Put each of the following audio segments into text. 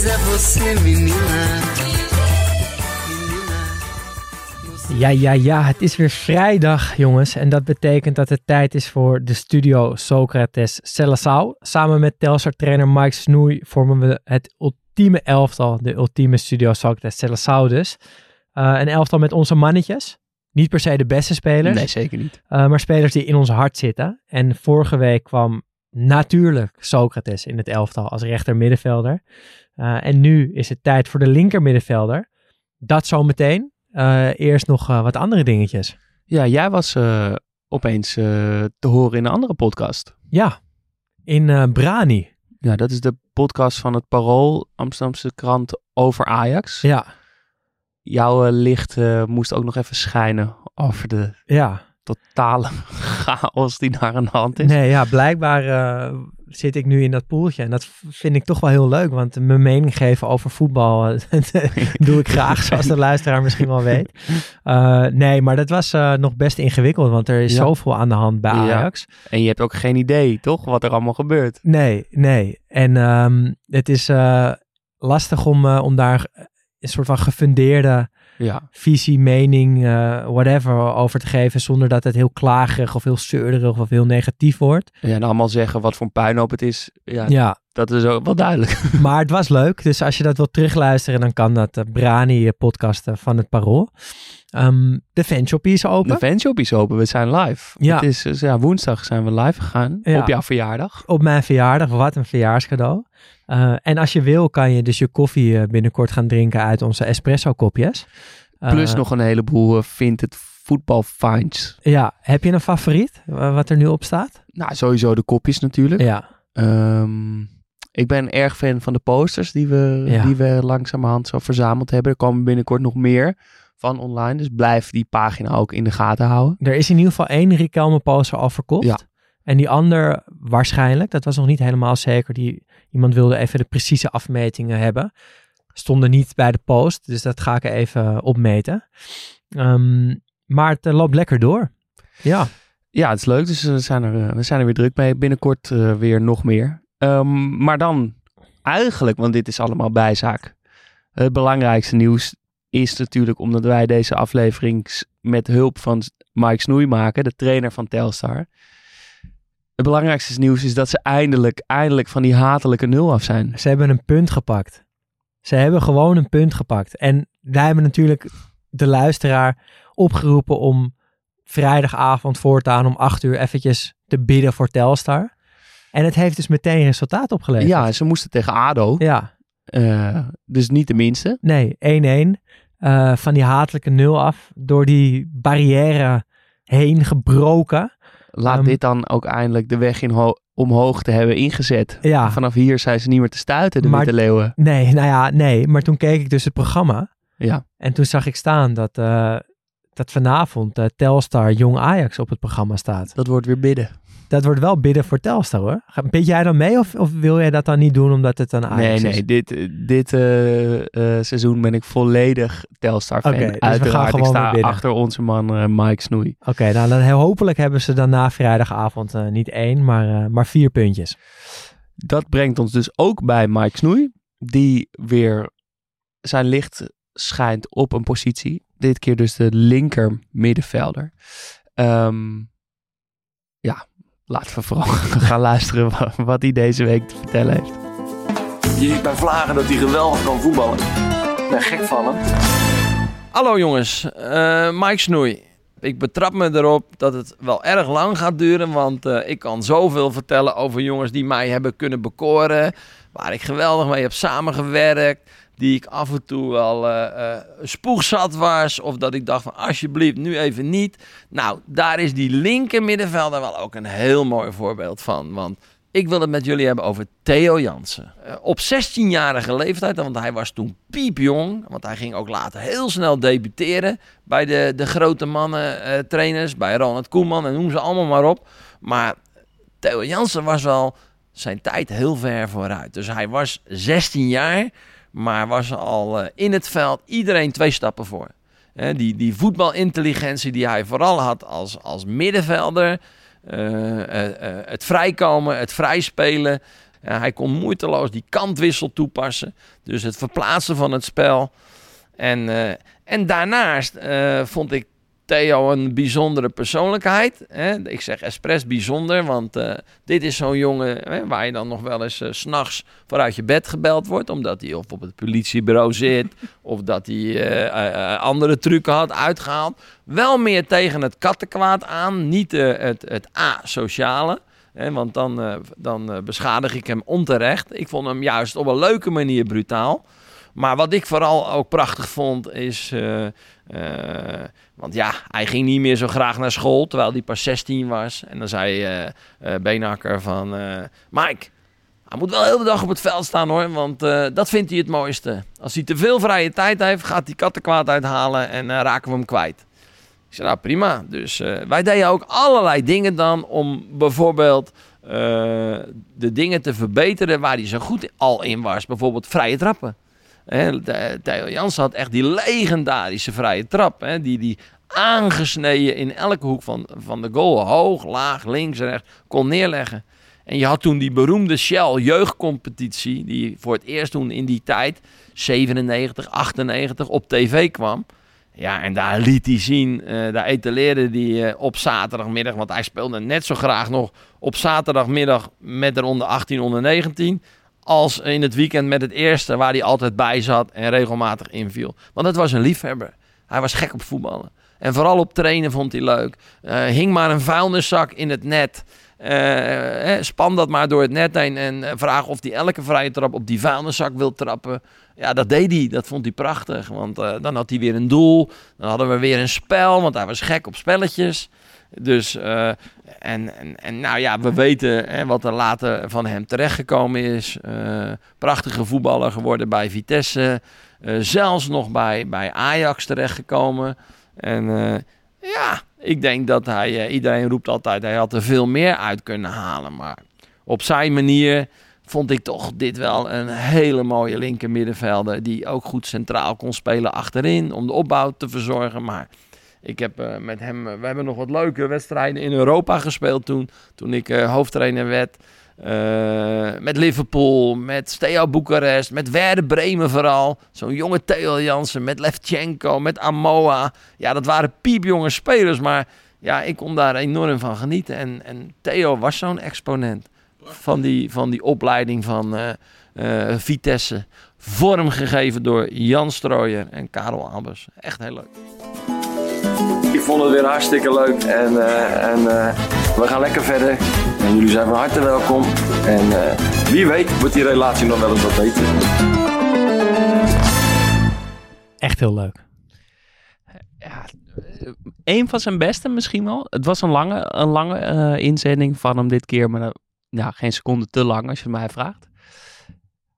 A beleza é você, menina. Ja, ja, ja, het is weer vrijdag, jongens. En dat betekent dat het tijd is voor de studio Socrates Celassau. Samen met Telstar-trainer Mike Snoei vormen we het ultieme elftal, de ultieme studio Socrates Celassau dus. Uh, een elftal met onze mannetjes. Niet per se de beste spelers, Nee, zeker niet. uh, maar spelers die in ons hart zitten. En vorige week kwam natuurlijk Socrates in het elftal als rechter middenvelder. Uh, en nu is het tijd voor de linker middenvelder. Dat zometeen. Uh, eerst nog uh, wat andere dingetjes. Ja, jij was opeens te horen in een andere podcast. Ja, in Brani. Ja, dat is de podcast van het Parool, Amsterdamse krant over Ajax. Ja. Jouw licht moest ook nog even schijnen over de ja. Totale chaos die daar aan de hand is. Nee, ja, blijkbaar uh, zit ik nu in dat poeltje. En dat vind ik toch wel heel leuk, want mijn mening geven over voetbal doe ik graag, zoals de luisteraar misschien wel weet. Uh, nee, maar dat was uh, nog best ingewikkeld, want er is ja. zoveel aan de hand bij Ajax. Ja. En je hebt ook geen idee, toch, wat er allemaal gebeurt? Nee, nee. En um, het is lastig om, om daar een soort van gefundeerde ja. visie, mening, uh, whatever over te geven. Zonder dat het heel klagerig of heel zeurderig of heel negatief wordt. Ja, en allemaal zeggen wat voor een puinhoop het is. Ja, ja. dat is ook wel duidelijk. Maar het was leuk. Dus als je dat wilt terugluisteren, dan kan dat. Uh, Brani podcast van het Parool. Um, de fanshop is open. De fanshop is open. We zijn live. Ja. Het is, dus, ja, woensdag zijn we live gegaan. Ja. Op jouw verjaardag. Op mijn verjaardag. Wat een verjaarscadeau. Uh, en als je wil, kan je dus je koffie uh, binnenkort gaan drinken uit onze espresso kopjes. Plus nog een heleboel vindt het voetbal finds. Ja, heb je een favoriet wat er nu op staat? Nou, sowieso de kopjes natuurlijk. Ja. Um, ik ben erg fan van de posters die we, ja. die we langzamerhand zo verzameld hebben. Er komen binnenkort nog meer van online. Dus blijf die pagina ook in de gaten houden. Er is in ieder geval één Riquelme poster al verkocht. Ja. En die ander waarschijnlijk, dat was nog niet helemaal zeker. Die, iemand wilde even de precieze afmetingen hebben. Stonden niet bij de post, dus dat ga ik even opmeten. Um, maar het uh, loopt lekker door. Ja. Ja, het is leuk. Dus we zijn er, uh, we zijn er weer druk mee. Binnenkort weer nog meer. Um, maar dan eigenlijk, want dit is allemaal bijzaak. Het belangrijkste nieuws is natuurlijk omdat wij deze aflevering met hulp van Mike Snoei maken, de trainer van Telstar. Het belangrijkste nieuws is dat ze eindelijk, eindelijk van die hatelijke nul af zijn. Ze hebben een punt gepakt. Ze hebben gewoon een punt gepakt. En wij hebben natuurlijk de luisteraar opgeroepen om vrijdagavond voortaan om acht uur eventjes te bidden voor Telstar. En het heeft dus meteen resultaat opgeleverd. Ja, ze moesten tegen ADO. Ja. Uh, dus niet de minste. Nee, 1-1. Uh, van die hatelijke nul af. Door die barrière heen gebroken. Laat um, dit dan ook eindelijk de weg in omhoog te hebben ingezet. Ja. Vanaf hier zijn ze niet meer te stuiten, de maar, Witte Leeuwen. Nee, nou ja, nee. Maar toen keek ik dus het programma. Ja. En toen zag ik staan dat, uh, dat vanavond uh, Telstar Jong Ajax op het programma staat. Dat wordt weer bidden. Dat wordt wel bidden voor Telstar hoor. Bid jij dan mee of, of wil jij dat dan niet doen omdat het een Ajax nee, is? Nee, dit, dit uh, uh, seizoen ben ik volledig Telstar fan. Okay, dus Uiteraard, we gaan gewoon ik sta achter onze man uh, Mike Snoei. Oké, okay, nou dan hopelijk hebben ze dan na vrijdagavond niet één, maar, maar vier puntjes. Dat brengt ons dus ook bij Mike Snoei, die weer zijn licht schijnt op een positie. Dit keer dus de linker middenvelder. Um, ja, laten we vooral gaan luisteren wat, hij deze week te vertellen heeft. Je bij Vlagen dat hij geweldig kan voetballen. Ik ben gek van hem. Hallo jongens, uh, Mike Snoei. Ik betrap me erop dat het wel erg lang gaat duren, want uh, ik kan zoveel vertellen over jongens die mij hebben kunnen bekoren, waar ik geweldig mee heb samengewerkt, die ik af en toe wel uh, uh, spoegzat was, of dat ik dacht van alsjeblieft nu even niet. Nou, daar is die linker middenvelder wel ook een heel mooi voorbeeld van, want Ik wil het met jullie hebben over Theo Jansen. Eh, op 16-jarige leeftijd, want hij was toen piepjong. Want hij ging ook later heel snel debuteren bij de, de grote mannen eh, trainers. Bij Ronald Koeman en noem ze allemaal maar op. Maar Theo Jansen was wel zijn tijd heel ver vooruit. Dus hij was 16 jaar, maar was al eh, in het veld iedereen twee stappen voor. Die, die voetbalintelligentie die hij vooral had als, als middenvelder. eh, eh, het vrijkomen, het vrijspelen. Hij kon moeiteloos die kantwissel toepassen. Dus het verplaatsen van het spel. En, en daarnaast vond ik Theo een bijzondere persoonlijkheid. Hè? Ik zeg expres bijzonder, want eh, dit is zo'n jongen hè, waar je dan nog wel eens s s'nachts vooruit je bed gebeld wordt. Omdat hij of op het politiebureau zit, of dat hij eh, andere trucken had uitgehaald. Wel meer tegen het kattenkwaad aan, niet het, het asociale. Hè, want dan, dan beschadig ik hem onterecht. Ik vond hem juist op een leuke manier brutaal. Maar wat ik vooral ook prachtig vond is. eh, want ja, hij ging niet meer zo graag naar school terwijl hij pas 16 was. En dan zei Beenhakker van. Mike, hij moet wel heel de dag op het veld staan hoor. Want dat vindt hij het mooiste. Als hij te veel vrije tijd heeft, gaat hij kattenkwaad uithalen en raken we hem kwijt. Ik zei, nou prima. Dus wij deden ook allerlei dingen dan om bijvoorbeeld de dingen te verbeteren waar hij zo goed al in was. Bijvoorbeeld vrije trappen. Hè, Theo Jansen had echt die legendarische vrije trap. Hè, die die aangesneden in elke hoek van, van de goal. Hoog, laag, links, rechts. Kon neerleggen. En je had toen die beroemde Shell jeugdcompetitie. Die voor het eerst toen in die tijd, 97, 98, op tv kwam. Ja, en daar liet hij zien, eh, daar etaleerde hij eh, op zaterdagmiddag. Want hij speelde net zo graag nog op zaterdagmiddag met de onder 18, onder 19. Als in het weekend met het eerste, waar hij altijd bij zat en regelmatig inviel. Want het was een liefhebber. Hij was gek op voetballen. En vooral op trainen vond hij leuk. Eh, hing maar een vuilniszak in het net. Eh, span dat maar door het net heen en vraag of hij elke vrije trap op die vuilniszak wil trappen. Ja, dat deed hij. Dat vond hij prachtig. Want dan had hij weer een doel. Dan hadden we weer een spel, want hij was gek op spelletjes. Dus, eh, en, en, en nou ja, we weten hè, wat er later van hem terechtgekomen is. Eh, prachtige voetballer geworden bij Vitesse. Eh, zelfs nog bij, bij Ajax terechtgekomen. En ja, ik denk dat hij, iedereen roept altijd, hij had er veel meer uit kunnen halen. Maar op zijn manier vond ik toch dit wel een hele mooie linker middenvelder. Die ook goed centraal kon spelen achterin om de opbouw te verzorgen. Maar ik heb eh, met hem, eh, we hebben nog wat leuke wedstrijden in Europa gespeeld toen. Toen ik eh, hoofdtrainer werd. Met Liverpool, met Steaua Boekarest, met Werder Bremen vooral. Zo'n jonge Theo Jansen, met Levchenko, met Amoa. Ja, dat waren piepjonge spelers, maar ja, ik kon daar enorm van genieten. En, en Theo was zo'n exponent van die, van die opleiding van Vitesse. Vormgegeven door Jan Strooijer en Karel Albers. Echt heel leuk. Ik vond het weer hartstikke leuk en, eh, en eh, we gaan lekker verder. En jullie zijn van harte welkom. En eh, wie weet wordt die relatie nog wel eens wat beter. Echt heel leuk. ja, een van zijn beste misschien wel. Het was een lange, een lange eh, inzending van hem dit keer, maar ja, geen seconde te lang als je het mij vraagt.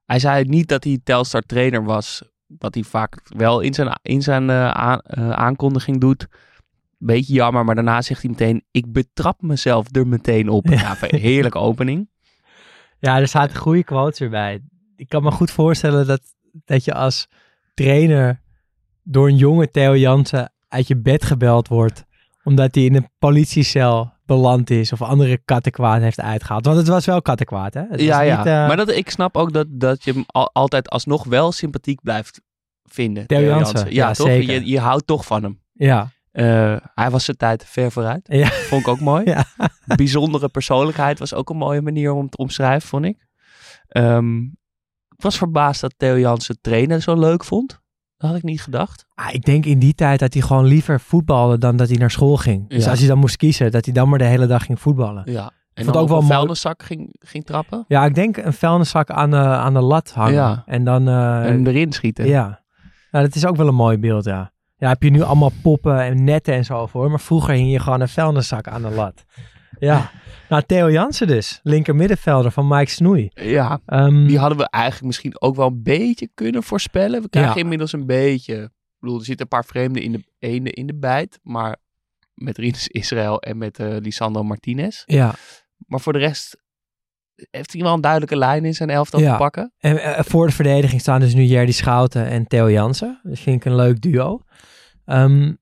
Hij zei niet dat hij Telstar trainer was, wat hij vaak wel in zijn, in zijn eh, eh, aankondiging doet. Beetje jammer, maar daarna zegt hij meteen, ik betrap mezelf er meteen op. Ja, heerlijke opening. Ja, er zaten goede quotes erbij. Ik kan me goed voorstellen dat, dat je als trainer door een jonge Theo Jansen uit je bed gebeld wordt. Omdat hij in een politiecel beland is of andere kattenkwaad heeft uitgehaald. Want het was wel kattenkwaad, hè? Het ja, ja. niet, eh, Maar dat, ik snap ook dat, dat je hem al- altijd alsnog wel sympathiek blijft vinden. Theo Jansen, Ja, ja, toch? zeker. Je, je houdt toch van hem. Ja, Eh, hij was zijn tijd ver vooruit. Ja. Vond ik ook mooi. Ja. Bijzondere persoonlijkheid was ook een mooie manier om te omschrijven, vond ik. Ehm, ik was verbaasd dat Theo Jansen trainen zo leuk vond. Dat had ik niet gedacht. Ah, ik denk in die tijd dat hij gewoon liever voetbalde dan dat hij naar school ging. Dus Ja. als hij dan moest kiezen, dat hij dan maar de hele dag ging voetballen. Ja. En dan ook wel een vuilniszak ging, ging trappen. Ja, ik denk een vuilniszak aan de, aan de lat hangen. Ja. En dan... eh, en erin schieten. Ja. Nou, dat is ook wel een mooi beeld, ja. Ja, heb je nu allemaal poppen en netten en zo voor. Maar vroeger hing je gewoon een vuilniszak aan de lat. Ja. Nou, Theo Jansen dus. Linker middenvelder van Mike Snoei. Ja, Ehm, die hadden we eigenlijk misschien ook wel een beetje kunnen voorspellen. We krijgen Ja. inmiddels een beetje... Ik bedoel, er zitten een paar vreemden in de, ene in de bijt. Maar met Rinus Israël en met eh Lisandro Martinez. ja. Maar voor de rest heeft hij wel een duidelijke lijn in zijn elftal Ja. te pakken. En eh, voor de verdediging staan dus nu Jerdy Schouten en Theo Jansen. Dat vind ik een leuk duo. Ehm,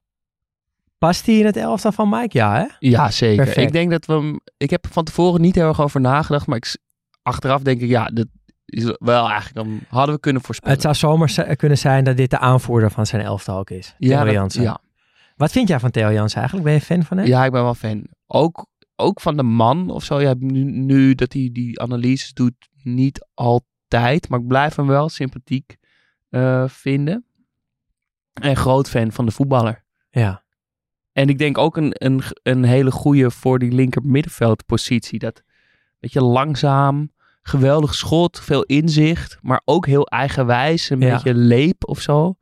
past hij in het elftal van Mike? Ja, hè? Ja, zeker. Perfect. Ik denk dat we hem... Ik heb er van tevoren niet heel erg over nagedacht. Maar ik, achteraf denk ik, ja, dat is wel eigenlijk... Dan hadden we kunnen voorspellen. Het zou zomaar kunnen zijn dat dit de aanvoerder van zijn elftal ook is. ja, dat- ja. Wat vind jij van Theo Jansen eigenlijk? Ben je fan van hem? Ja, ik ben wel fan. Ook, ook van de man of zo. Ja, nu, nu dat hij die analyses doet, niet altijd. Maar ik blijf hem wel sympathiek eh, vinden. En groot fan van de voetballer. Ja. En ik denk ook een, een, een hele goede voor die linker middenveldpositie. Dat beetje langzaam, geweldig schot, veel inzicht. Maar ook heel eigenwijs, een Ja. beetje leep of zo.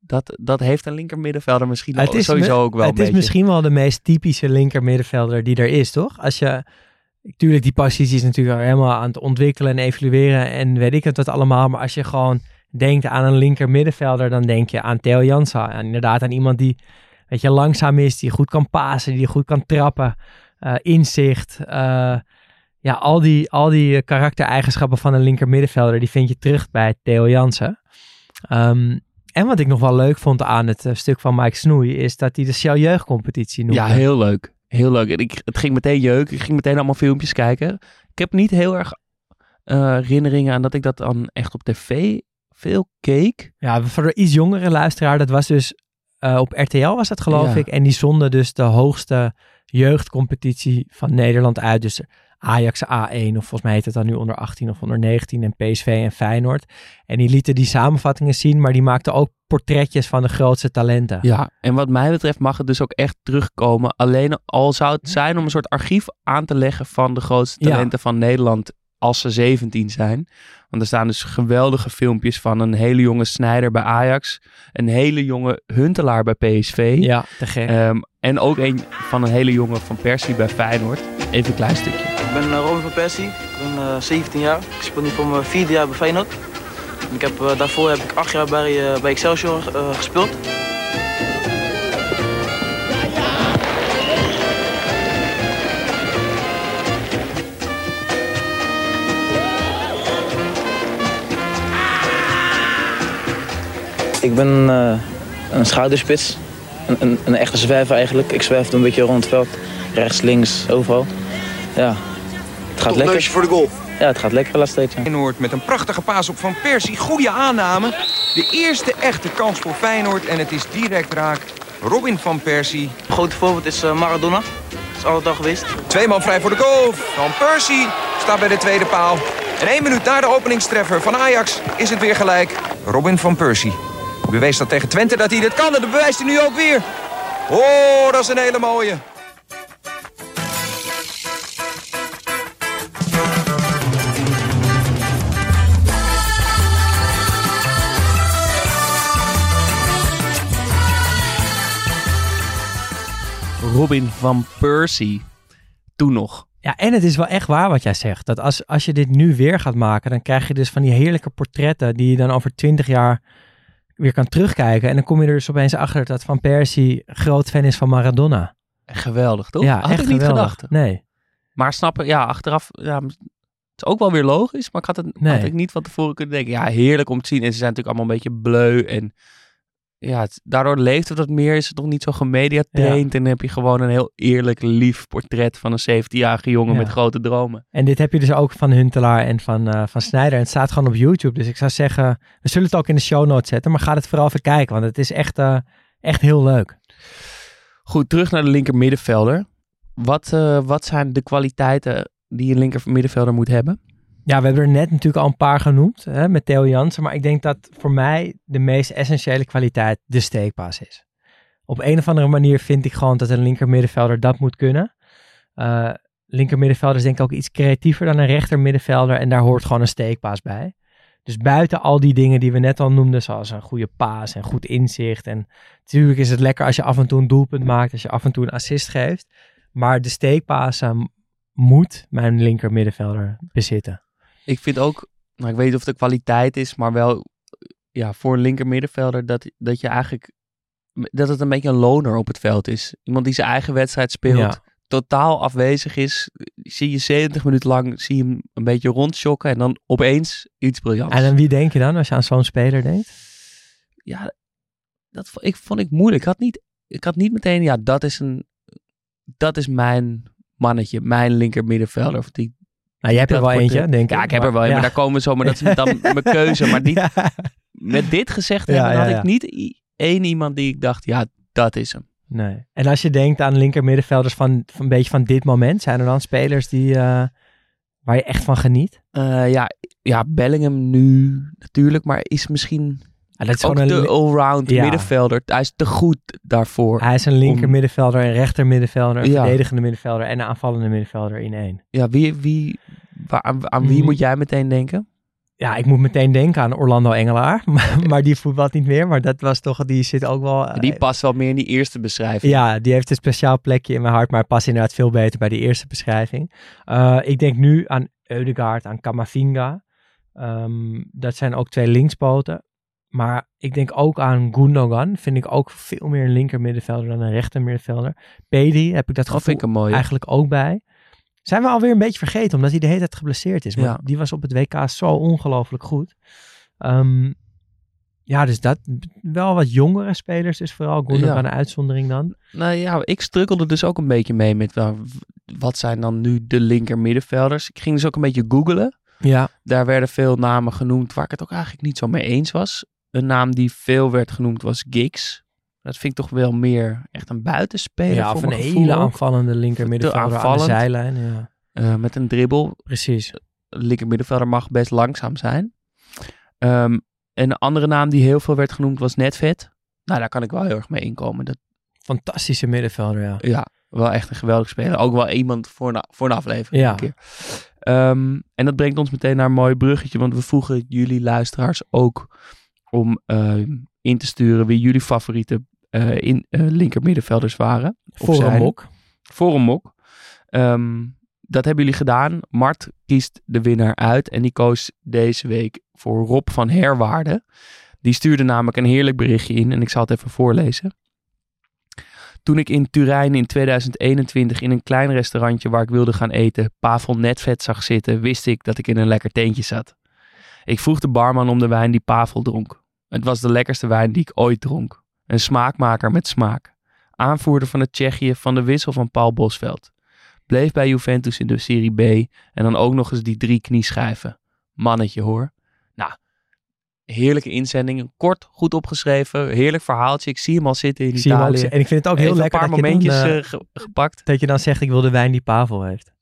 Dat, dat heeft een linker middenvelder misschien Het is sowieso me- ook wel Het een is beetje. misschien wel de meest typische linker middenvelder die er is, toch? Als je... Tuurlijk, die positie is natuurlijk al helemaal aan het ontwikkelen en evalueren en weet ik het wat allemaal. Maar als je gewoon denkt aan een linker middenvelder, dan denk je aan Theo Jansen. En inderdaad aan iemand die, weet je, langzaam is, die goed kan pasen, die goed kan trappen. eh, inzicht. eh, ja, al die, al die karaktereigenschappen van een linker middenvelder, die vind je terug bij Theo Jansen. Ehm, en wat ik nog wel leuk vond aan het eh, stuk van Mike Snoei, is dat hij de Shell Jeugdcompetitie noemde. Ja, heel leuk. Heel leuk. En ik, het ging meteen jeuk. Ik ging meteen allemaal filmpjes kijken. Ik heb niet heel erg herinneringen aan dat ik dat dan echt op tv veel keek. Ja, voor de iets jongere luisteraar, dat was dus eh, op RTL was dat geloof Ja. ik. En die zonden dus de hoogste jeugdcompetitie van Nederland uit. Dus Ajax A1 of volgens mij heet het dan nu onder 18 of onder 19 en PSV en Feyenoord. En die lieten die samenvattingen zien, maar die maakten ook portretjes van de grootste talenten. Ja, en wat mij betreft mag het dus ook echt terugkomen. Alleen al zou het zijn om een soort archief aan te leggen van de grootste Ja. talenten van Nederland als ze 17 zijn. Want er staan dus geweldige filmpjes van een hele jonge Snijder bij Ajax. Een hele jonge Huntelaar bij PSV. Ja, te gek. Ehm, en ook een van een hele jonge van Persie bij Feyenoord. Even een klein stukje. Ik ben uh, Robin van Persie, ik ben eh, 17 jaar. Ik speel nu voor mijn vierde jaar bij Feyenoord. En Ik heb, eh, daarvoor heb ik acht jaar bij, eh, bij Excelsior eh, gespeeld. Ik ben eh, een schouderspits, een, een, een echte zwerver eigenlijk. Ik zwerf een beetje rond het veld, rechts, links, overal. Ja, het gaat lekker. voor de goal. Ja, het gaat lekker tijd. ja. Feyenoord met een prachtige paas op Van Persie. Goede aanname. De eerste echte kans voor Feyenoord en het is direct raak. Robin van Persie. Grote voorbeeld is eh, Maradona. Dat is altijd al geweest. Twee man vrij voor de goal. Van Persie staat bij de tweede paal. En één minuut na de openingstreffer van Ajax is het weer gelijk. Robin van Persie. Bewees dat tegen Twente dat hij dit kan en dat bewijst hij nu ook weer. Oh, dat is een hele mooie. Robin van Persie. Toen nog. Ja, en het is wel echt waar wat jij zegt. Dat als, als je dit nu weer gaat maken, dan krijg je dus van die heerlijke portretten die je dan over twintig jaar weer kan terugkijken. En dan kom je er dus opeens achter dat Van Persie groot fan is van Maradona. Geweldig, toch? Ja, Had echt ik niet geweldig. gedacht. Nee. Maar snappen, ja, achteraf, ja, het is ook wel weer logisch. Maar ik had het Nee. had ik niet van tevoren kunnen denken. Ja, heerlijk om te zien. En ze zijn natuurlijk allemaal een beetje bleu. En ja, het- daardoor leeft het wat meer. Is het nog niet zo gemediatraind. En dan heb je gewoon een heel eerlijk, lief portret van een 17-jarige jongen Ja. met grote dromen. En dit heb je dus ook van Huntelaar en van, eh van Snijder. En het staat gewoon op YouTube. Dus ik zou zeggen, we zullen het ook in de show notes zetten. Maar ga het vooral even kijken, want het is echt, eh, echt heel leuk. Goed, terug naar de linker middenvelder. Wat, eh, wat zijn de kwaliteiten die een linker middenvelder moet hebben? Ja, we hebben er net natuurlijk al een paar genoemd hè, met Theo Jansen. Maar ik denk dat voor mij de meest essentiële kwaliteit de steekpaas is. Op een of andere manier vind ik gewoon dat een linker middenvelder dat moet kunnen. Eh linker is denk ik ook iets creatiever dan een rechter middenvelder. En daar hoort gewoon een steekpaas bij. Dus buiten al die dingen die we net al noemden, zoals een goede paas en goed inzicht. En natuurlijk is het lekker als je af en toe een doelpunt maakt, als je af en toe een assist geeft. Maar de steekpaas ehm, moet mijn linker middenvelder bezitten. Ik vind ook, nou, ik weet niet of het de kwaliteit is, maar wel ja, voor een linker middenvelder dat, dat je eigenlijk dat het een beetje een loner op het veld is. Iemand die zijn eigen wedstrijd speelt, Ja. totaal afwezig is. Zie je 70 minuten lang, zie je hem een beetje rondschokken en dan opeens iets briljants. En aan wie denk je dan als je aan zo'n speler denkt? ja, dat ik, vond ik moeilijk. Ik had, niet, ik had niet meteen, ja, dat is een, dat is mijn mannetje, mijn linker middenvelder. Of die, Nou, jij hebt er wel eentje, denk ik. Ja, ik heb er wel een, ja. maar daar komen we zo. Maar dat is dan mijn keuze. Maar niet, met dit gezegd hebben, had ik niet één iemand die ik dacht, ja, dat is hem. Nee. En als je denkt aan linker middenvelders van, van een beetje van dit moment, zijn er dan spelers die, eh, waar je echt van geniet? Eh, ja, ja, Bellingham nu natuurlijk, maar is misschien Ja, dat is ook gewoon de allround Ja. middenvelder. Hij is te goed daarvoor. hij is een linker om- middenvelder, een rechter middenvelder, een Ja. verdedigende middenvelder en een aanvallende middenvelder in één. Ja, wie, wie, waar, aan, aan wie Mhm. moet jij meteen denken? Ja, ik moet meteen denken aan Orlando Engelaar, maar, maar die voetbalt niet meer. Maar dat was toch, die zit ook wel... eh, Die past wel meer in die eerste beschrijving. Ja, die heeft een speciaal plekje in mijn hart, maar past inderdaad veel beter bij die eerste beschrijving. Eh, ik denk nu aan Eudegaard, aan Kamavinga. Ehm, dat zijn ook twee linkspoten. Maar ik denk ook aan Gundogan. Vind ik ook veel meer een linker middenvelder dan een rechter middenvelder. Pedri heb ik dat Dat gevoel ik eigenlijk ook bij. Zijn we alweer een beetje vergeten, omdat hij de hele tijd geblesseerd is. Maar Ja. die was op het WK zo ongelooflijk goed. Ehm, ja, dus dat wel wat jongere spelers. Dus vooral Gundogan Ja. een uitzondering dan. Nou ja, ik strukkelde dus ook een beetje mee met wel, wat zijn dan nu de linker middenvelders. Ik ging dus ook een beetje googlen. Ja, Daar werden veel namen genoemd waar ik het ook eigenlijk niet zo mee eens was. Een naam die veel werd genoemd was Giggs. Dat vind ik toch wel meer echt een buitenspeler ja voor of een hele aanvallende linker middenvelder aan de zijlijn. Ja, Eh, met een dribbel. precies. Linker middenvelder mag best langzaam zijn. Ehm, en een andere naam die heel veel werd genoemd was Netvet. Nou, daar kan ik wel heel erg mee inkomen. Dat, Fantastische middenvelder, ja. ja, wel echt een geweldig speler. Ook wel iemand voor een, voor een aflevering Ja. een keer. Ehm, en dat brengt ons meteen naar een mooi bruggetje. Want we vroegen jullie luisteraars ook om eh, in te sturen wie jullie favoriete eh, in, eh, linker middenvelders waren. Voor een zijn. mok. Voor een mok. Ehm, dat hebben jullie gedaan. Mart kiest de winnaar uit. En die koos deze week voor Rob van Herwaarde. Die stuurde namelijk een heerlijk berichtje in. En ik zal het even voorlezen. Toen ik in Turijn in 2021 in een klein restaurantje waar ik wilde gaan eten, Pavel Netvet zag zitten, wist ik dat ik in een lekker teentje zat. Ik vroeg de barman om de wijn die Pavel dronk. Het was de lekkerste wijn die ik ooit dronk. Een smaakmaker met smaak. Aanvoerder van het Tsjechië van de wissel van Paul Bosveld. Bleef bij Juventus in de Serie B en dan ook nog eens die drie knieschijven. Mannetje hoor. Nou, heerlijke inzending. Kort, goed opgeschreven. Heerlijk verhaaltje. Ik zie hem al zitten in Ik Italië. en ik vind het ook heel Even lekker een paar dat, je momentjes dan, eh, ge- gepakt. dat je dan zegt, ik wil de wijn die Pavel heeft.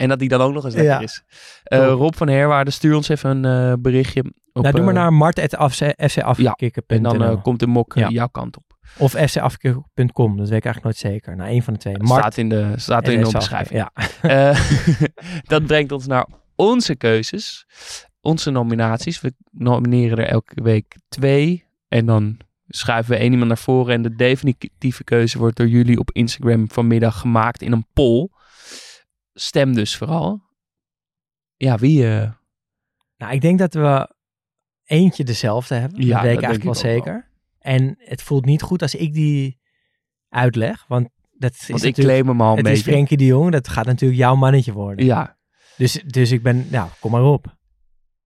En dat die dan ook nog eens lekker Ja. is. Eh. Rob van Herwaarde, stuur ons even een eh, berichtje. Op, nou, doe maar eh, naar mart.fcafkikken.nl En dan komt de mok Ja. jouw kant op. Of fcafkikken.com, dat weet ik eigenlijk nooit zeker. Nou, één van de twee. Mart staat in de, staat in de FC beschrijving. Ja. Dat brengt ons naar onze keuzes. Onze nominaties. We nomineren er elke week twee. En dan schuiven we één iemand naar voren. En de definitieve keuze wordt door jullie op Instagram vanmiddag gemaakt in een poll. Stem dus vooral. Ja, wie... eh, Nou, ik denk dat we eentje dezelfde hebben. Ja, dat weet ik eigenlijk wel zeker. En het voelt niet goed als ik die uitleg. Want dat is want ik claim hem al een Het is beetje. Frenkie de Jong. Dat gaat natuurlijk jouw mannetje worden. Ja, Dus, dus ik ben, nou, kom maar op.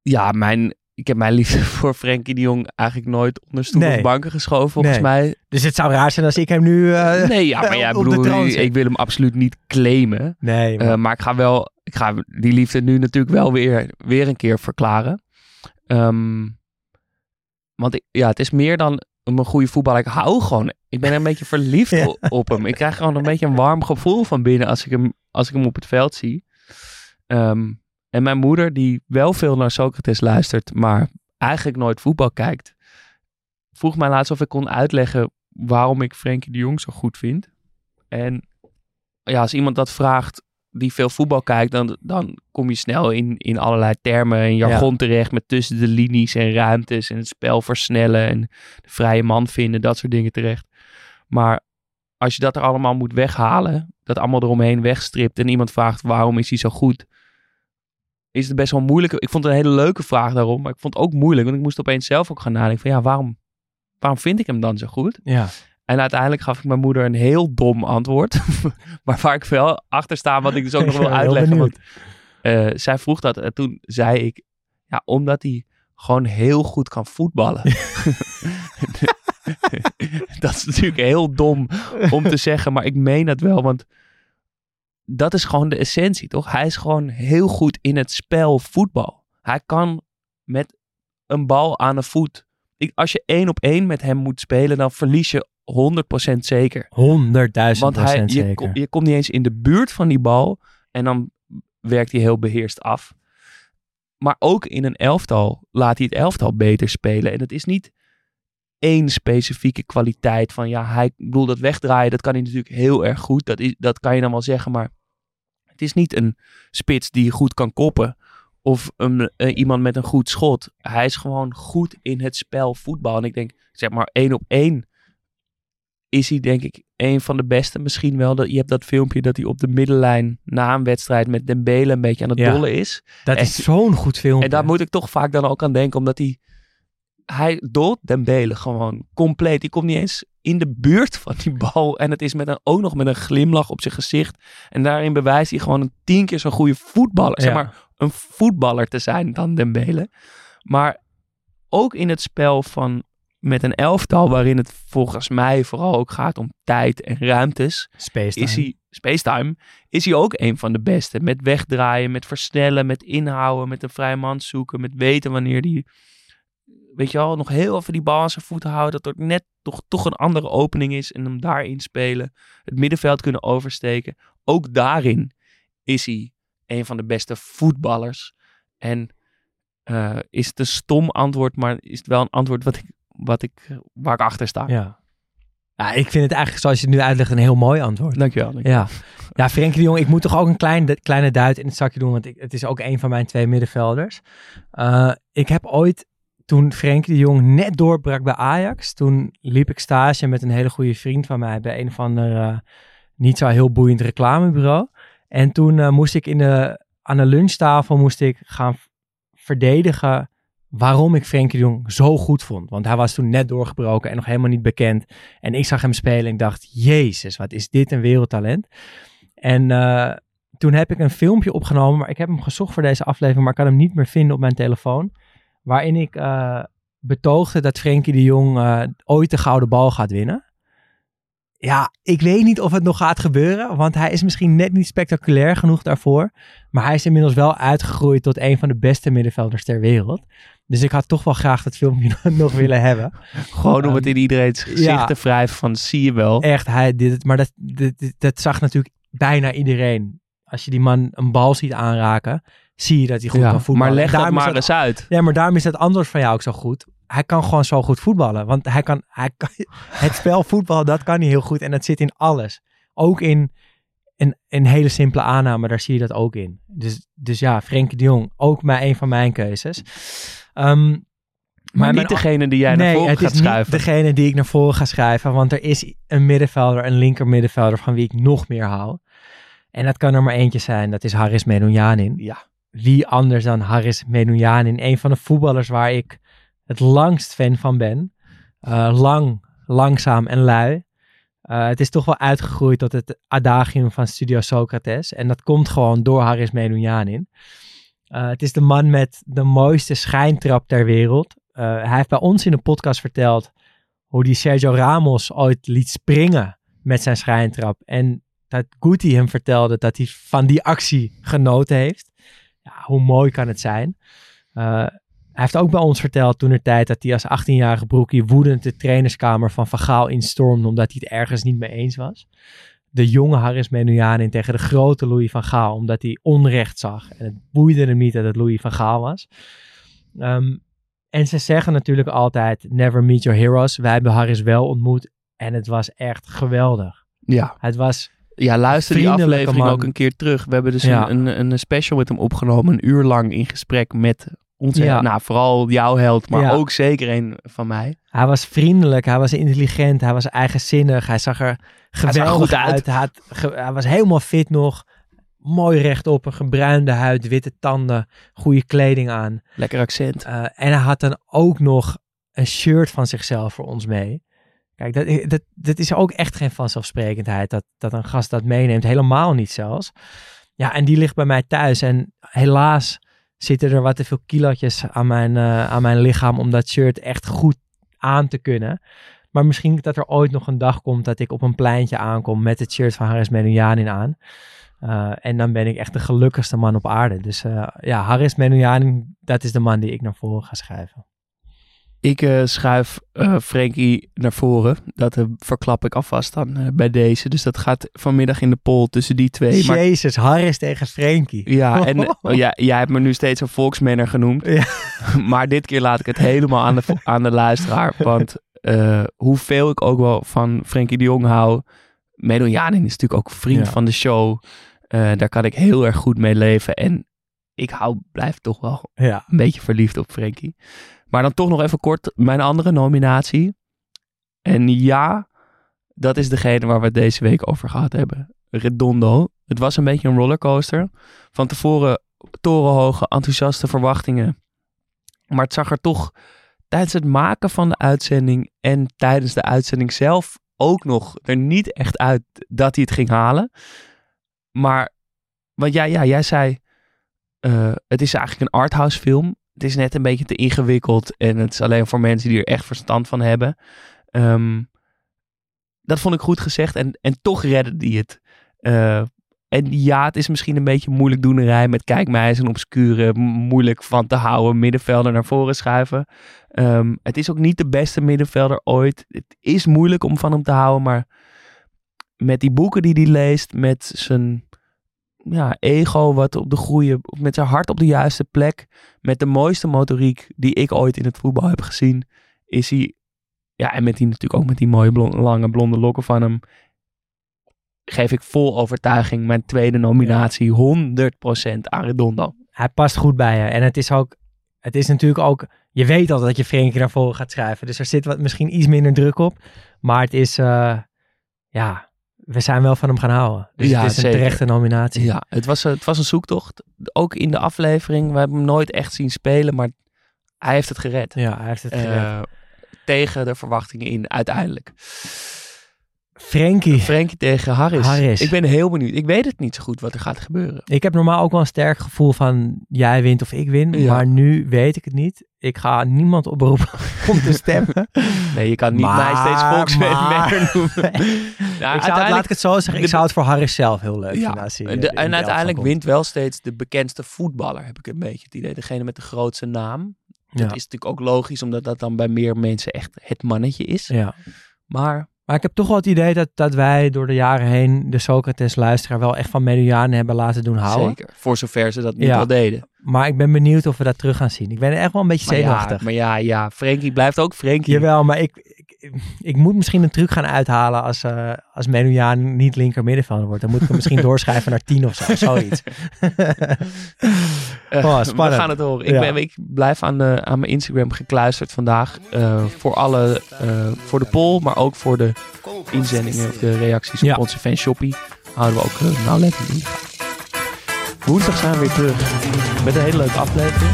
ja mijn, ik heb mijn liefde voor Frenkie de Jong eigenlijk nooit onder stoel Nee. of banken geschoven, volgens Nee. mij. Dus het zou raar zijn als ik hem nu eh, Nee, ja, maar ja, troon ik, wil hem absoluut niet claimen. Nee, maar, Eh, maar ik ga wel, ik ga die liefde nu natuurlijk wel weer, weer een keer verklaren. Ehm, want ik, ja, het is meer dan een goede voetballer. Ik hou gewoon, ik ben een beetje verliefd Ja. op hem. Ik krijg gewoon een beetje een warm gevoel van binnen als ik hem, als ik hem op het veld zie. Ehm, en mijn moeder, die wel veel naar Socrates luistert, maar eigenlijk nooit voetbal kijkt, vroeg mij laatst of ik kon uitleggen waarom ik Frenkie de Jong zo goed vind. En ja, als iemand dat vraagt die veel voetbal kijkt, dan, dan kom je snel in, in allerlei termen en jargon terecht met tussen de linies en ruimtes en het spel versnellen en de vrije man vinden, dat soort dingen terecht. Maar als je dat er allemaal moet weghalen, dat allemaal eromheen wegstript en iemand vraagt waarom is hij zo goed, is het best wel moeilijk. Ik vond het een hele leuke vraag daarom, maar ik vond het ook moeilijk, want ik moest opeens zelf ook gaan nadenken van ja, waarom, waarom vind ik hem dan zo goed? Ja. En uiteindelijk gaf ik mijn moeder een heel dom antwoord, maar waar ik wel achter sta, wat ik dus ook nog wil uitleggen. Want, eh, zij vroeg dat en toen zei ik, ja, omdat hij gewoon heel goed kan voetballen. dat is natuurlijk heel dom om te zeggen, maar ik meen het wel, want dat is gewoon de essentie, toch? Hij is gewoon heel goed in het spel voetbal. Hij kan met een bal aan de voet. Ik, als je één op één met hem moet spelen, dan verlies je 100% zeker. 100.000 Want hij, je, zeker. kom- je komt niet eens in de buurt van die bal en dan werkt hij heel beheerst af. Maar ook in een elftal laat hij het elftal beter spelen. En het is niet één specifieke kwaliteit van ja, hij ik bedoel dat wegdraaien, dat kan hij natuurlijk heel erg goed. Dat, is, dat kan je dan wel zeggen, maar het is niet een spits die goed kan koppen of een, eh, iemand met een goed schot. Hij is gewoon goed in het spel voetbal. En ik denk, zeg maar één op één is hij denk ik een van de beste. Misschien wel, dat, je hebt dat filmpje dat hij op de middenlijn na een wedstrijd met Dembele een beetje aan het Ja. dolle is. Dat En- is zo'n goed filmpje. En daar moet ik toch vaak dan ook aan denken, omdat hij, hij doelt Dembele gewoon compleet. Die komt niet eens in de buurt van die bal. En het is met een, ook nog met een glimlach op zijn gezicht. En daarin bewijst hij gewoon een tien keer zo'n goede voetballer. Zeg maar, een voetballer te zijn dan Dembele. Maar ook in het spel van met een elftal, waarin het volgens mij vooral ook gaat om tijd en ruimtes Space is hij, Spacetime, is hij ook een van de beste. Met wegdraaien, met versnellen, met inhouden, met een vrije man zoeken, met weten wanneer die, weet je wel, nog heel even die bal aan zijn voeten houden, dat er net toch, toch een andere opening is en hem daarin spelen. Het middenveld kunnen oversteken. Ook daarin is hij een van de beste voetballers. En eh, is het een stom antwoord, maar is het wel een antwoord wat ik, wat ik, waar ik achter sta. Ja. ja, ik vind het eigenlijk, zoals je het nu uitlegt, een heel mooi antwoord. Dankjewel. dankjewel. Ja, ja Frenkie de Jong, ik moet toch ook een klein, kleine duit in het zakje doen, want ik, het is ook een van mijn twee middenvelders. Eh, ik heb ooit, toen Frenkie de Jong net doorbrak bij Ajax, toen liep ik stage met een hele goede vriend van mij bij een of ander eh, niet zo heel boeiend reclamebureau. En toen eh, moest ik in de, aan de lunchtafel moest ik gaan verdedigen waarom ik Frenkie de Jong zo goed vond. Want hij was toen net doorgebroken en nog helemaal niet bekend. En ik zag hem spelen en ik dacht, jezus, wat is dit een wereldtalent. En eh, toen heb ik een filmpje opgenomen, maar ik heb hem gezocht voor deze aflevering, maar ik kan hem niet meer vinden op mijn telefoon. Waarin ik eh, betoogde dat Frenkie de Jong eh, ooit de gouden bal gaat winnen. Ja, ik weet niet of het nog gaat gebeuren, want hij is misschien net niet spectaculair genoeg daarvoor. Maar hij is inmiddels wel uitgegroeid tot een van de beste middenvelders ter wereld. Dus ik had toch wel graag dat filmpje nog willen hebben. Gewoon om het in iedereen's gezicht ja. te wrijven van zie je wel. Echt, hij dit het. Maar dat, dit, dit- dat zag natuurlijk bijna iedereen. Als je die man een bal ziet aanraken, zie je dat hij goed Ja, kan voetballen. maar leg dat is maar eens uit. Ja, maar daarom is dat antwoord van jou ook zo goed. Hij kan gewoon zo goed voetballen. Want hij kan, hij kan, het spel voetbal, dat kan hij heel goed. En dat zit in alles. Ook in een, een hele simpele aanname, daar zie je dat ook in. Dus, dus ja, Frenkie de Jong, ook maar een van mijn keuzes. Ehm, Maar, niet degene die jij naar nee, voren het gaat is niet schuiven. degene die ik naar voren ga schrijven. Want er is een middenvelder, een linker middenvelder van wie ik nog meer hou. En dat kan er maar eentje zijn. Dat is Haris Medunjanin. Ja. Wie anders dan Haris Medunjanin. Een van de voetballers waar ik het langst fan van ben. Eh, lang, langzaam en lui. Eh, het is toch wel uitgegroeid tot het adagium van Studio Socrates. En dat komt gewoon door Haris Medunjanin. Eh, het is de man met de mooiste schijntrap ter wereld. Hij heeft bij ons in de podcast verteld hoe die Sergio Ramos ooit liet springen met zijn schijntrap. En dat Guti hem vertelde dat hij van die actie genoten heeft. Ja, hoe mooi kan het zijn? Eh, hij heeft ook bij ons verteld toen er tijd dat hij als 18-jarige broekie woedend de trainerskamer van Van Gaal instormde omdat hij het ergens niet mee eens was. De jonge Haris Menujanin tegen de grote Louis van Gaal omdat hij onrecht zag. En het boeide hem niet dat het Louis van Gaal was. Ehm, en ze zeggen natuurlijk altijd never meet your heroes. Wij hebben Haris wel ontmoet en het was echt geweldig. Ja. Het was Ja, luister die aflevering man. ook een keer terug. We hebben dus Ja. een, een, een special met hem opgenomen, een uur lang in gesprek met Onze, Ja. nou, vooral jouw held, maar Ja. ook zeker een van mij. Hij was vriendelijk, hij was intelligent, hij was eigenzinnig, hij zag er geweldig goed uit. uit. Hij, had ge- hij was helemaal fit nog. Mooi rechtop, een gebruinde huid, witte tanden, goede kleding aan. Lekker accent. Eh, en hij had dan ook nog een shirt van zichzelf voor ons mee. Kijk, dat, dat, dat is ook echt geen vanzelfsprekendheid dat, dat een gast dat meeneemt. Helemaal niet zelfs. Ja, en die ligt bij mij thuis. En helaas zitten er wat te veel kilootjes aan mijn, eh, aan mijn lichaam om dat shirt echt goed aan te kunnen. Maar misschien dat er ooit nog een dag komt dat ik op een pleintje aankom met het shirt van Haris Menoujanin aan. Eh, en dan ben ik echt de gelukkigste man op aarde. Dus eh, ja, Haris Menoujanin, dat is de man die ik naar voren ga schrijven. Ik eh, schuif eh Frankie naar voren. Dat eh, verklap ik alvast dan bij deze. Dus dat gaat vanmiddag in de poll tussen die twee. Maar, Jezus, Harris tegen Frenkie. ja, en ja, jij hebt me nu steeds een volksmanner genoemd. Ja. maar dit keer laat ik het helemaal aan de, aan de luisteraar. Want hoeveel ik ook wel van Frenkie de Jong hou. Medonjanin is natuurlijk ook vriend Ja. van de show. Daar kan ik heel erg goed mee leven. En ik hou, blijf toch wel Ja. een beetje verliefd op Frenkie. Maar dan toch nog even kort mijn andere nominatie. En ja, dat is degene waar we het deze week over gehad hebben. Redondo. Het was een beetje een rollercoaster. Van tevoren torenhoge, enthousiaste verwachtingen. Maar het zag er toch tijdens het maken van de uitzending en tijdens de uitzending zelf ook nog er niet echt uit dat hij het ging halen. Maar, want ja, ja jij zei, eh, het is eigenlijk een arthouse film. Het is net een beetje te ingewikkeld en het is alleen voor mensen die er echt verstand van hebben. Ehm, dat vond ik goed gezegd en, en toch redde die het. Eh, en ja, het is misschien een beetje moeilijk doenerij met kijk mij is obscure, moeilijk van te houden middenvelder naar voren schuiven. Ehm, het is ook niet de beste middenvelder ooit. Het is moeilijk om van hem te houden, maar met die boeken die hij leest, met zijn ja, ego wat op de goede, met zijn hart op de juiste plek, met de mooiste motoriek die ik ooit in het voetbal heb gezien, is hij, ja, en met die natuurlijk ook met die mooie lange blonde lokken van hem, geef ik vol overtuiging mijn tweede nominatie 100% aan Redondo. Hij past goed bij je. En het is ook, het is natuurlijk ook, je weet al dat je Frenkie naar voren gaat schrijven. Dus er zit wat, misschien iets minder druk op. Maar het is, eh, ja, we zijn wel van hem gaan houden. Dus Ja, het is een zeker. terechte nominatie. Ja, het was, het was een zoektocht. Ook in de aflevering, we hebben hem nooit echt zien spelen, maar hij heeft het gered. Ja, hij heeft het gered. Eh, tegen de verwachtingen in, uiteindelijk. Frenkie. Frenkie tegen Harris. Harris. Ik ben heel benieuwd. Ik weet het niet zo goed wat er gaat gebeuren. Ik heb normaal ook wel een sterk gevoel van jij wint of ik win. Ja. Maar nu weet ik het niet. Ik ga niemand oproepen om te stemmen. Nee, je kan niet Maar- mij steeds volksmanner maar- noemen. Nou, ik zou, laat ik het zo zeggen. Ik de- zou het voor Harris zelf heel leuk Ja, vinden. Hij, en, eh, de- en uiteindelijk wint wel steeds de bekendste voetballer, heb ik een beetje het idee. Degene met de grootste naam. Dat Ja. is natuurlijk ook logisch, omdat dat dan bij meer mensen echt het mannetje is. Ja. Maar Maar ik heb toch wel het idee dat, dat wij door de jaren heen de Socrates-luisteraar wel echt van Medianen hebben laten doen houden. zeker, voor zover ze dat niet Ja. al deden. Maar ik ben benieuwd of we dat terug gaan zien. Ik ben echt wel een beetje Maar ja, zenuwachtig. maar ja, ja, Frenkie blijft ook Frenkie. Jawel, maar ik, ik, moet misschien een truc gaan uithalen als, eh als Menujaan niet linker middenvelder wordt. Dan moet ik hem misschien doorschrijven naar 10 of zo, zoiets. Eh, Oh, we gaan het horen. Ik, Ja. ben, ik blijf aan, de, aan mijn Instagram gekluisterd vandaag. eh, voor, alle, eh, voor de poll, maar ook voor de inzendingen of de reacties op Ja. onze fanshoppie. Houden we ook uh, nauwlettend in. Woensdag zijn we weer terug met een hele leuke aflevering.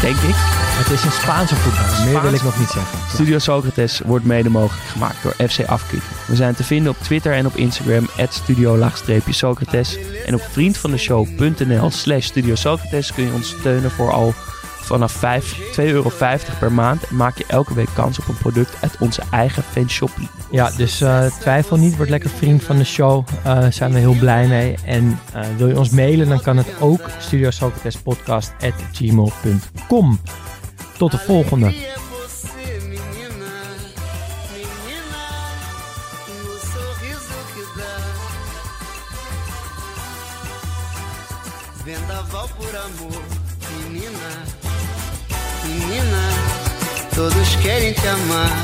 Denk ik. Het is een Spaanse voetbal. Meer wil ik nog niet zeggen. Studio Socrates wordt mede mogelijk gemaakt door FC Afkikken. We zijn te vinden op Twitter en op Instagram studio-socrates. En op vriendvandeshow.nl slash studio Socrates kun je ons steunen voor al vanaf 5 2,50 euro per maand. Maak je elke week kans op een product uit onze eigen fanshoppie. Ja, dus eh, twijfel niet. Word lekker vriend van de show. Daar zijn we heel blij mee. En eh, wil je ons mailen, dan kan het ook studiosocratespodcast.gmail.com Tot de volgende. Todos querem te amar.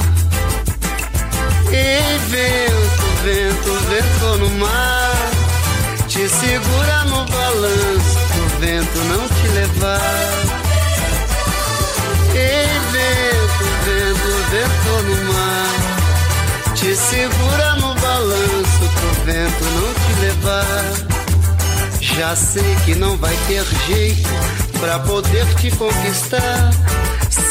Ei, vento, vento, vento no mar, te segura no balanço, pro vento não te levar. vento, vento, vento no mar. Te segura no balanço pro vento não te levar. Já sei que não vai ter jeito pra poder te conquistar.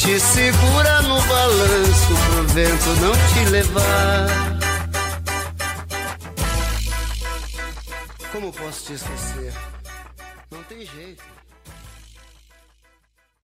Te segura no balanço pro vento não te levar. Como posso te esquecer? Não tem jeito.